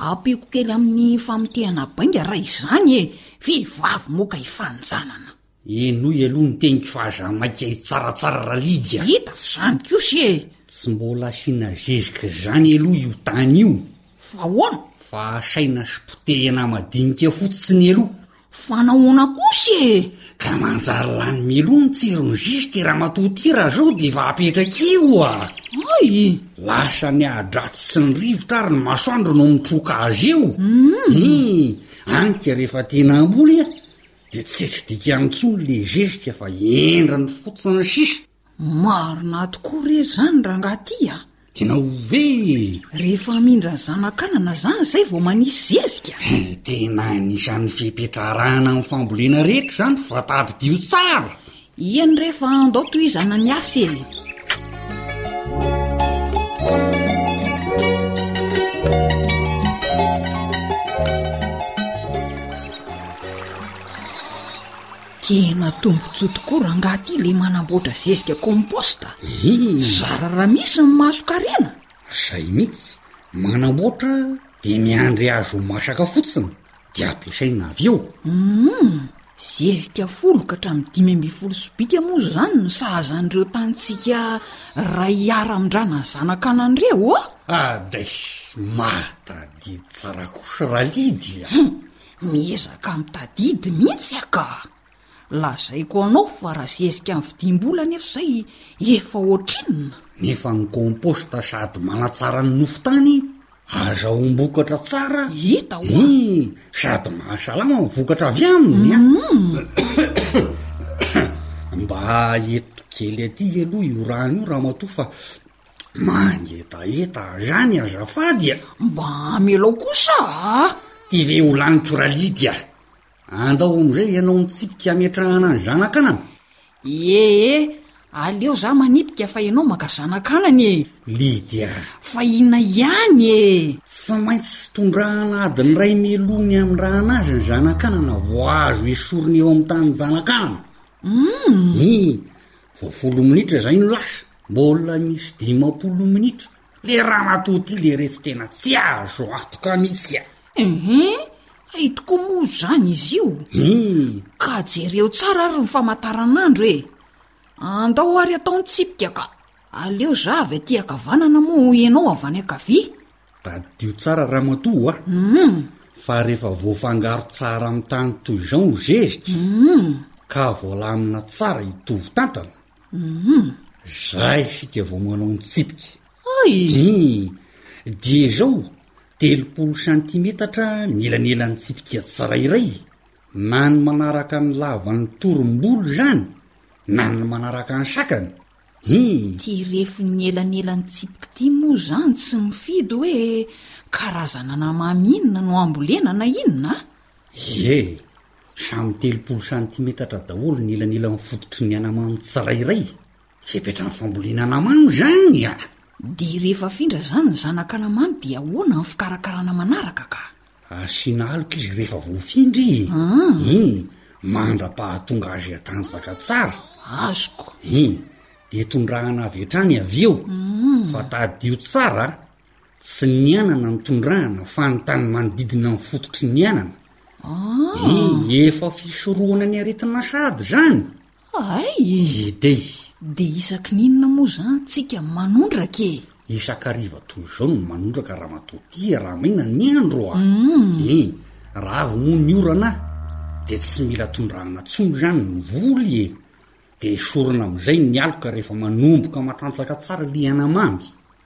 Ampiako kely amin'ny famotehana bainga raha izany e! Vehivavy moka hifanjanana! Henoy aloha ny teniko fa aza maika hitsaratsara Ralidia. Hita fa zany kosa e! Tsy mbola asiana zezika izany aloha io tany io. Fa ahoana? Fa asaina sy potehina madinika fotsiny aloha. Fa nahoana kosa e? Ka manjary lany mialoha ny tsiron'ny zezika i ramatoa ity raha izao dia efa apetraka io oa! Hay! Lasa ny ahi-dratsy sy ny rivotra ary ny masoandro no mitroka azy eo. Hum! Hii! Any ka rehefa tena hamboly a! Dia tsy tsy dikany intsony le zezika fa endrany fotsiny sisa. Marina tokoa re izany rangaha ty a! Tena ove e! Rehefa hamindra ny zanak'anana izany izay vao manisy zezika? Tena anisan'ny fepetra arahana amin'ny fambolena rehetra izany fa tadidio tsara Hiany re fa andao tohizana ny asa e! Tena tombontsoa tokoa rangaha ty le manamboatra zezika compost. Hi. Zara raha misy ny mahasokarena. Zay mihitsy. Manamboatra dia miandry azy ho masaka fotsiny. dia ampiasaina avy eo. Humm! Zerika folo ka hatramin'ny dimy ambin'ny folo sobika moa izany no sahaza an'ireo tanintsika ray hiara-mindrana zanaka ananireo ô? Adey! Mahatadidy tsara kosa Ralidy a! Hum! Miezaka mitadidy mihitsy aho ka! Lazaiko anao fa raha zezika ny vidim-bola anefa izay efa ohatrinona? Nefa ny compost sady manatsara ny nofo tany, azahoam-bokatra tsara, Hita hoa. ii, sady mahasalama ny vokatra avy aminy an! Umm. Mba eto kely aty aloha io rano io ramatoa fa mangetaheta azany azafady a! Mba amelao kosa a! Ty ve ho laniko Ralidy a! Andao amin'izay ianao mitsipika hametrahana ny zanak'anana? Ie e! Aleo za manipika fa ianao maka zanak'anany e! Lydia! Fa inona ihany e! Tsy maintsy tondrahana adiny iray mialoha ny handrahana azy ny zanak'anana vao azo esorina eo amin'ny tanin-janak'anana. Hum! Hii! Vao folo minitra izay no lasa, mbola misy dimampolo minitra. Le ramatoa ty lere tsy tena tsy azo antoka mitsy a! Eehh! Hay tokoa moa zany izy io? Hii! Ka jereo tsara ary ny famataranandro e! Andao ary atao ny tsipika ka! Aleo za avy aty ankavanana moa ianao avy any ankavia! Tadidio tsara ramatoa a! Humm! Fa rehefa voafangaro tsara amin'ny tany toy izao ny zezika ka voalamina tsara hitovy tantana Hum. Zay isika vao manao ny tsipika. Ay! Hum. Dia izao, telopolo santimetatra ny elanelan'ny tsipika tsirairay, na ny manaraka ny lavan'ny torim-bolo izany, na ny manaraka ny sakany. Hum. Ity refin'ny elanelan'ny tsipika ity moa izany tsy mifidy hoe karazan'anamamy inona no ambolena na inona a! Ie, Samy telopolo santimetatra daholo ny elan'elan'ny fototry ny anamamy tsirairay. Fepetran'ny fambolena anamamy izany a! Dia rehefa afindra izany ny zanak'anamamy dia ahoana ny fikarakarana manaraka ka? Asiana aloka izy rehefa voafindra i! Ii, Mandra-pahatonga azy atambatra tsara. Azoko. Ii, Dia tondrahana avy hatrany avy eo. Fa tadidio tsara Tsy ny anana no tondrahana fa ny tany manodidina ny fototry ny anana. Ah. Eh, efa fisorohana ny aretina sahady izany. Hay! Idey. Dia isaky ny inona moa izany tsika manondraka e? Isan-kariva toy izao no manondraka ramatoa tia raha maina ny andro a. Mm. Eh, raha avy moa ny orana dia tsy mila tondrahana intsony izany ny voly e. Dia esorina amin'izay ny aloka rehefa manomboka matanjaka tsara ilay anamamy.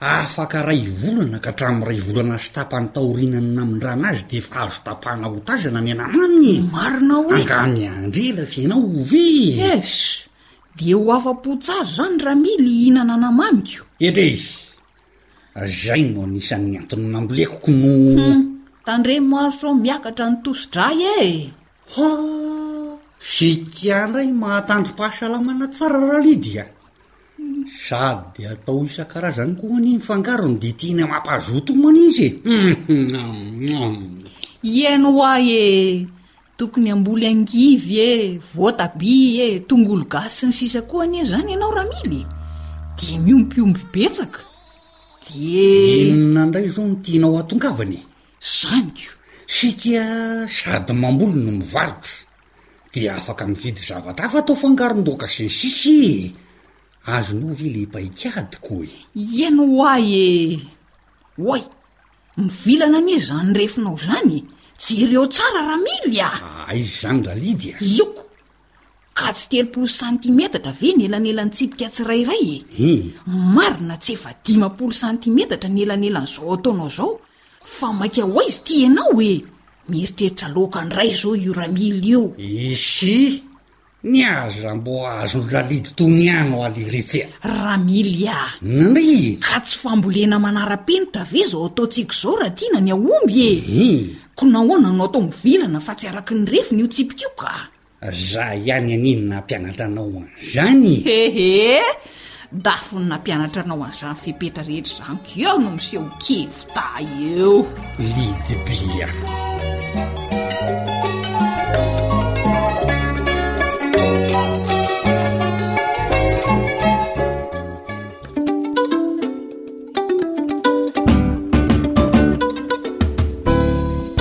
Afaka ray volana ka hatramin'ny ray volana sy tapany taorianan'ny namindrana azy dia efa azo tapahana ho tazana ny anamamy e! Marina hoe. Angaha mianjera ve ianao ho ve e? Es! Dia ho afa-po tsara izany raha mily hihinana anamamiko. Ede! Izay no anisan'ny antony namboleko ko no. Hum! Tandremo ary sao miakatra ny tosi-dray e! Hoo! Sikia indray mahatandrim-pahasalamana tsara Ralidy a! Sady atao isan-karazany koa anie ny fangarony dia tiany hamampahazoto hono izy e! Ieno ho'ahy e! Tokony hamboly angivy e, voatabia e, tongolo gasy sy ny sisa koa anie izany ianao ramily e! Dia miompiompy betsaka. Dia... Inona indray izao no tianao hatongavana e? Izany ko! Isika sady mamboly no mivarotra. dia afaka mividy zavatra hafa atao fangaron-daoka sy ny sisa e! Azonao ve le paikadiko e! Ieny ho'ahy e! Oay! Mivilana anie zany refinao zany e! Jereo tsara Ramily a! Aiza zany Ralidia? Ioko! Ka tsy telopolo santimetatra ve ny elanelan'ny tsipika tsirairay e? Hum! Marina tsy efa dimampolo santimetatra ny elanelan'izao ataonao zao Fa maika ho aiza ity ianao e? Mieritreritra loaka ndray izao io Ramily io. Ishi! Ny azy raha mbô azon'i Ralidy tony ihany ho aliretsy a! Ramily a! Ndrii! Ka tsy fambolena manara-penitra ve izao ataontsika izao raha tiana ny hahomby e? Ihi! Ko nahoana no atao mivilana fa tsy araky ny refiny io tsipika io ka? Za ihany anie no nampianatra anao an'izany e! Hehe! Dafy ny nampianatra anao an'izany fepetra rehetra izany ka eo no miseho kevità eo. Lidibia.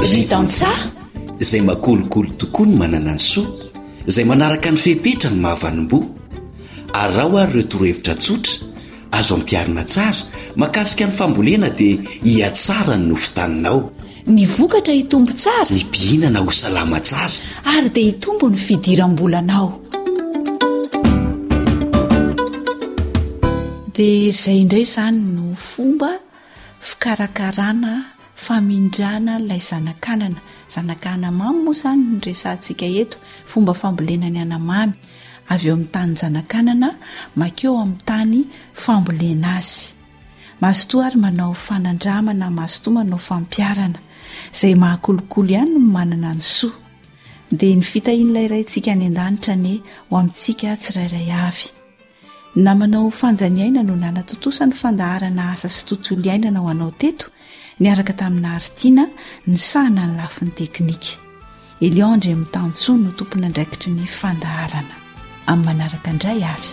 Ry tantsaha. Izay makolikoly tokoa no manana ny soa, izay manaraka ny fepetra no mahavanim-boa. Araho ary ireo torohevitra tsotra, azo ampiharina tsara, mahakasika ny fambolena dia hihatsara ny nofon-taninao. Ny vokatra hitombo tsara. Ny mpihinana ho salama tsara. Ary dia hitombo ny fidiram-bolanao. Dia izay indray izany no fomba fikarakarana. Famindrana ilay zanak'anana. Zanak'anamamy moa izany no resahantsika eto. Fomba fambolena ny anamamy avy eo amin'ny tanin-janak'anana mankeo amin'ny tany fambolena azy. Mazotoa ary manao fanandramana, mazotoa manao fampiharana. Izay mahakolokolo ihany no manana ny soa. Dia ny fitahian'ilay Raintsika any an-danitra anie ho amintsika tsirairay avy. Namanao fanjaniaina no nanatontosa ny fandaharana asa sy tontolo iainana ho anao teto, niaraka tamin'i Nary Tiana nisahana ny lafiny teknika. Elion Andriamitansoa no tompon'andraikitry ny fandaharana. Amin'ny manaraka indray ary.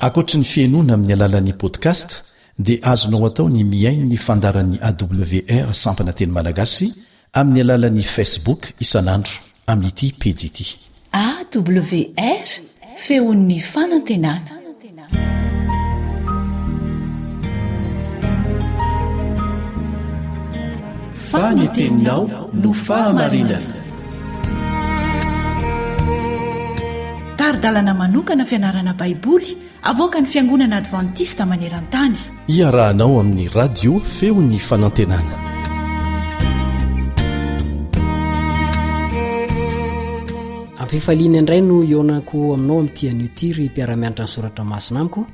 Ankoatry ny fihainoana amin'ny alalan'ny podcast dia azonao atao ny mihaino ny fandaharan'ny AWR sampana teny malagasy amin'ny alalan'ny Facebook isan'andro amin'ity pejy ity. AWR, feon'ny fanantenana. Fa ny teninao no fahamarinana. Tari-dalana manokana fianarana Baiboly avoakan'ny Fiangonana Advantista maneran-tany. Iarahanao amin'ny radio feon'ny fanantenana. Ampifaliana indray no ionako aminao amin'ity anio ity ry mpiara-mianatra ny soratra masina amiko.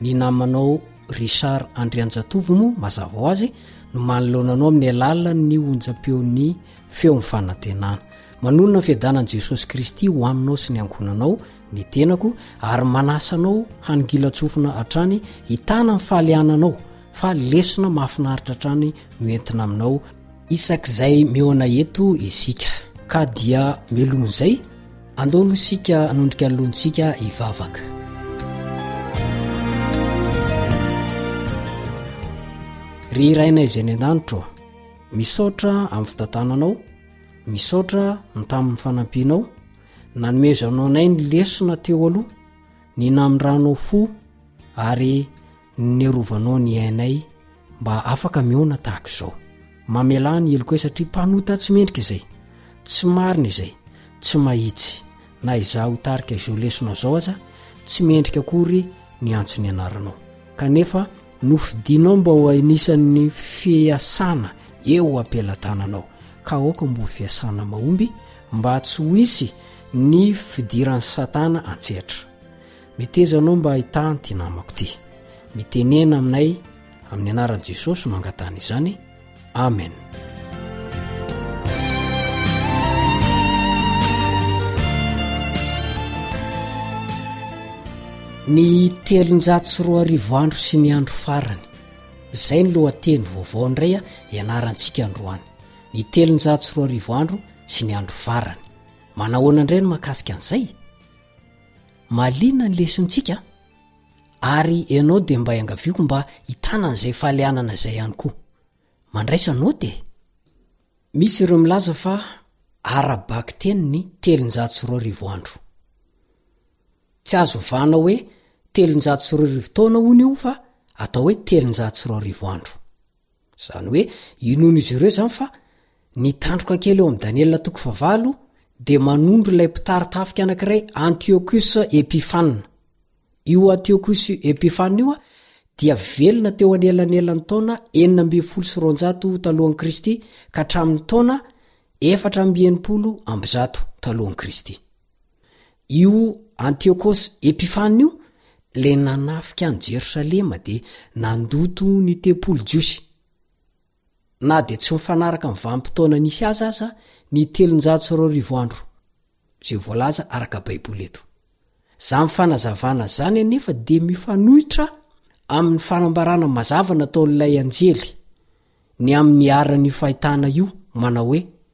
Ny namanao Richard Andrianjatovo moa mazava ho azy no manoloana anao amin'ny alalan'ny onjam-peon'ny Feon'ny fanantenana. Manonona ny fiadanan'i Jesosy Kristy ho aminao sy ny ankohonanao ny tenako ary manasa anao hanongilan-tsofina hatrany hitana ny fahaliananao fa lesona mahafinaritra hatrany no entina aminao isak'izay mihaona eto isika. Ka dia meloha izay, andao aloha isika hanondrika ny lontsika hivavaka. Ry Rainay izay any an-danitra ô, Misaotra amin'ny fitantananao, misaotra ny tamin'ny fanampianao, nanomezanao anay ny lesona teo aloha, ny namindranao fo ary nerovanao ny ainay mba afaka miona tahaka izao. Mamelà ny helokay satria mpanota tsy mendrika izay, tsy marina izay, tsy mahitsy. Na izaho ho tarika izao lesona izao aza tsy mendrika akory ny antso ny anaranao. Kanefa nofidinao mba ho anisan'ny fiasana eo am-pelatananao. Ka aoka mba ho fiasana mahomby mba tsy ho hisy ny fidiran'i Satana an-tsehatra. Meteza anao mba hahitana ity namako ity. Mitenena aminay amin'ny anaran'i Jesosy no angatahana izany. Amen. Ny telonjato sy roa arivo andro sy ny andro farany. Izay ny lohateny vaovao indray a ianarantsika androany. Ny telonjato sy roa arivo andro sy ny andro farany. Manahoana indray no makasika an'izay? Malina ny lesontsika? Ary ianao dia mba iangaviako mba hitana an'izay fahalianana izay ihany koa. Mandraisa naoty e! Misy ireo milaza fa ara-bakiteny ny telonjato sy roa arivo andro. Tsy azo ovana hoe telonjato sy roa arivo taona hono io fa atao hoe telonjato sy roa arivo andro. Izany hoe, inoan'izy ireo izany fa ny tandroka kely ao amin'ny Daniela toko fahavalo dia manondro ilay mpitari-tafika anankiray Antiochus Epiphanes. Io Antiochus Epiphanes io dia velona teo anelanelan'ny taona enina ambin'ny folo sy roanjato talohan'i Kristy ka hatramin'ny taona efatra amby enimpolo amby zato talohan'i Kristy. Io Antiôkôsy Epifana io, ilay nanafika an'i Jerosalema dia nandoto ny tempoly jiosy. Na dia tsy mifanaraka amin'ny vanim-potoana nisy azy aza ny telonjato sy roa arivo andro, izay voalaza araka Baiboly eto. Izany fanazavana izany anefa dia mifanohitra amin'ny fanambarana mazava nataon'ilay anjely ny amin'ny iharan'io fahitana io, manao hoe,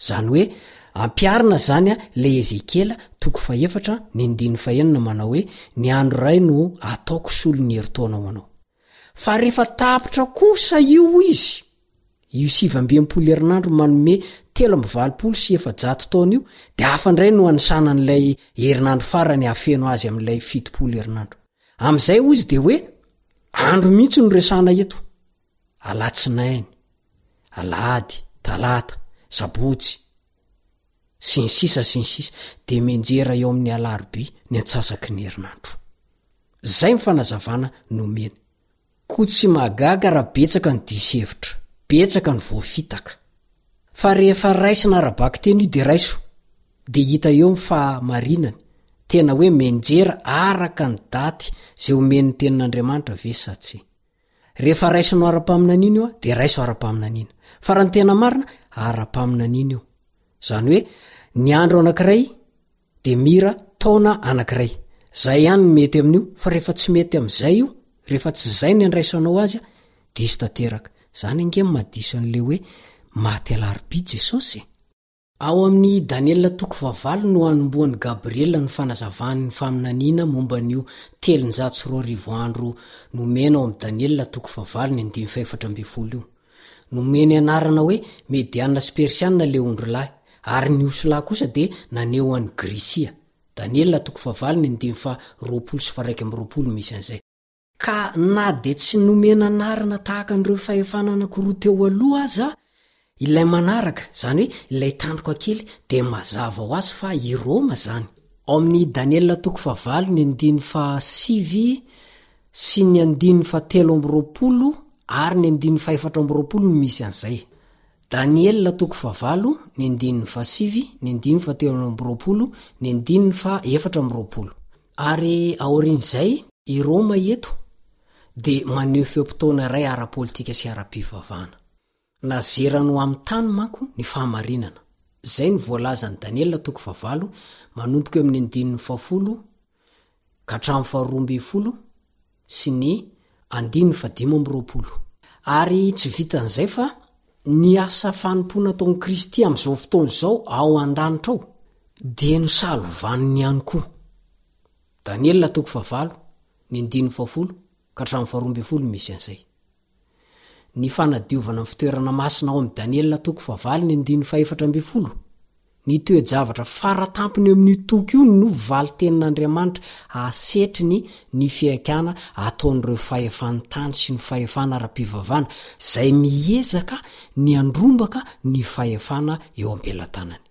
Izany hoe, ampiharina izany ilay Ezekiela, toko fahefatra an, ny andininy fahenina manao hoe, Ny andro iray no hataoko solon'ny herintaona ho anao. Fa rehefa tapitra kosa io izy, io sivy amby enimpolo herinandro manome telo amby valopolo sy efajato taona io, dia hafa indray no hanisana an'ilay herinandro farany hahafeno azy amin'ilay fitopolo herinandro. Amin'izay hoy izy dia hoe, Andro mihitsy no resahana eto. alatsinainy, alahady, talata, sabotsy, sy ny sisa sy ny sisa de menjera eo amin'ny alarobia ny antsasaky ny herinandro. Zay ny fanazavana nomeny. Koa tsy mahagaga raha betsaka ny diso hevitra, betsaka ny voafitaka. Fa rehefa raisina ara-bakiteny io de raiso, de hita eo ny fahamarinany, tena hoe menjera araka ny daty zay omen'ny tenin'Andriamanitra ve sa tsia. Rehefa raisinao ara-paminaniana io, dia raiso ara-paminaniana. Fa raha ny tena marina, ara-paminaniana io. Izany hoe, ny andro anankiray, dia mira taona anankiray. Izay ihany ny mety amin'io, fa rehefa tsy mety amin'izay io, rehefa tsy izay ny andraisanao azy, diso tanteraka. Izany ange no maha diso an'ilay hoe, maty alarobia Jesosy e! Ao amin'i Daniela toko fahavalo no anombohan'i Gabriela ny fanazavany ny faminaniana momba an'io telonjato sy roa arivo andro nomena ao amin'i Daniela toko fahavalo ny andininy fahefatra ambin'ny folo io. Nomeny anarana hoe Mediana sy Persiana ilay ondrilahy, ary ny osilahy kosa dia naneho an'i Grisia. Daniela toko fahavalo ny andininy faha roapolo sy faha iraika amby roapolo misy an'izay. Ka na dia tsy nomena anarana tahaka an'ireo fahefana anankiroa teo aloha aza ilay manaraka, izany hoe ilay tandroka kely, dia mazava ho azy fa i Roma izany. Ao amin'ny Daniela toko fahavalo ny andininy fahasivy sy ny andininy fahatelo amby roapolo ary ny andininy fahefatra amby roapolo no misy an'izay. Daniela toko fahavalo ny andininy fahasivy, ny andininy fahatelo amby roapolo, ny andininy fahaefatra amby roapolo. Ary aorian'izay, i Roma eto dia maneho feom-potoana iray ara-politika sy ara-pivavahana. Nazerany ho amin'ny tany manko ny fahamarinana. Izay no voalazan'i Daniela toko fahavalo, manomboka eo amin'ny andininy fahafolo ka hatramin'ny faharoa ambin'ny folo, sy ny andininy fahadimy amby roapolo. Ary tsy vitan'izay fa ny asa fanompoana ataon'i Kristy amin'izao fotoana izao ao an-danitra ao dia nosalovaniny ihany koa. Daniela toko fahavalo, ny andininy fahafolo ka hatramin'ny faharoa ambin'ny folo no misy an'izay. Ny fanadiovana ny fitoerana masina ao amin'ny Daniela toko fahavalo ny andininy fahefatra ambin'ny folo. Ny toe-javatra fara tampony eo amin'io toko io no valin-tenin'Andriamanitra asetriny ny fihaikana ataon'ireo fahefan'ny tany sy ny fahefana ara-pivavana izay miezaka ny handrombaka ny fahefana eo am-pelatanany.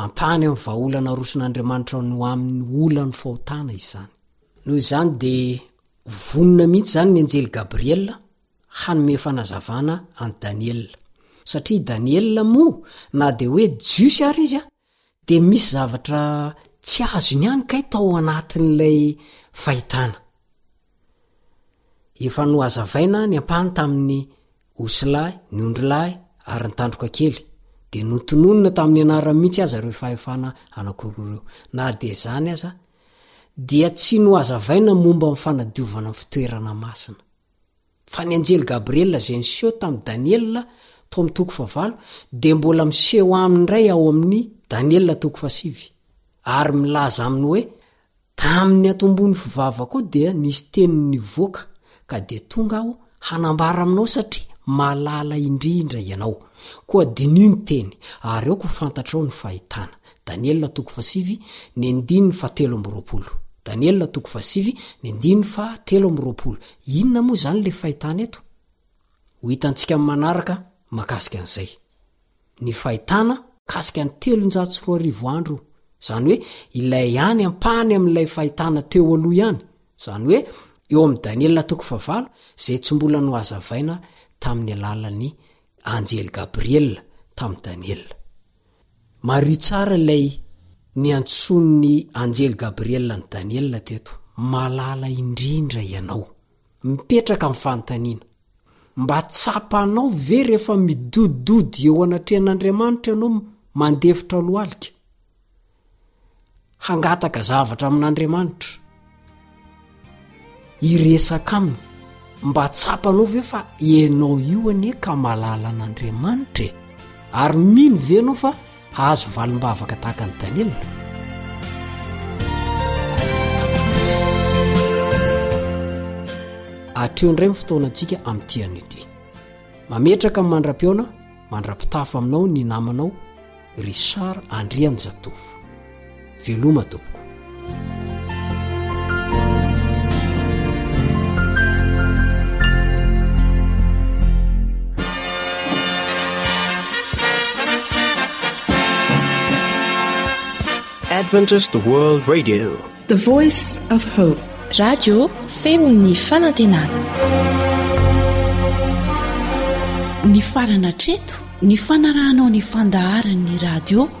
Ampahany amin'ny vahaolana aroson'Andriamanitra ho amin'ny olan'ny fahotana izany. Noho izany dia Vonona mihitsy izany ny anjely Gabriela hanome fanazavana an'i Daniela. Satria i Daniela moa, na dia hoe Jiosy àry izy, dia misy zavatra tsy azony ihany kay tao anatin'ilay fahitana. Efa nohazavaina ny ampahany tamin'ny osilahy, ny ondrilahy ary ny tandroka kely, dia notononina tamin'ny anarany mihitsy aza ireo fahefana anankiroa ireo. Na dia izany aza, dia tsy nohazavaina momba ny fanadiovana ny fitoerana masina. Fa ny anjely Gabriela izay niseho tamin'i Daniela tao amin'ny toko fahavalo dia mbola miseho aminy indray ao amin'ny Daniela toko fahasivy, ary milaza aminy hoe, Tamin'ny atombony fivavako dia nisy teny nivoaka ka dia tonga aho hanambara aminao satria malala indrindra ianao. Koa diniho ny teny, ary aoka ho fantatrao ny fahitana. Daniela toko fahasivy ny andininy fahatelo amby roapolo. Daniela toko fahasivy ny andininy fahatelo amby roapolo. Inona moa izany ilay fahitana eto? Ho hitantsika amin'ny manaraka mahakasika an'izay. ny fahitana mikasika ny telonjato sy roa arivo andro izany hoe ilay ihany ampahany amin'ilay fahitana teo aloha ihany izany hoe eo amin'i daniela toko favalo izay tsy mbola no azavaina tamin'ny alalan'ny anjely gabriela tamin'i daniela mario tsara ilay ny antson'ny anjely gabriela ny daniela teto malala indrindra ianao Mipetraka ny fanontaniana, mba tsapanao ve rehefa midodidody eo anatrehan'Andriamanitra ianao mandefitra lohalika, hangataka zavatra amin'Andriamanitra, hiresaka aminy, mba tsapanao ve fa ianao io anie ka malala an'Andriamanitra e? Ary mino ve ianao fa Hahazo valim-bavaka tahaka an'i Daniela? Hatreo indray ny fotoanantsika amin'ity anio ity. Mametraka amin'ny mandra-pihaona mandra-pitafa aminao ny namanao Richard Andrianjatovo. veloma tompoko adventist world radio the voice of hope radio feon'ny fanantenana ny farana treto ny fanarahanao ny fandaharan'ny radio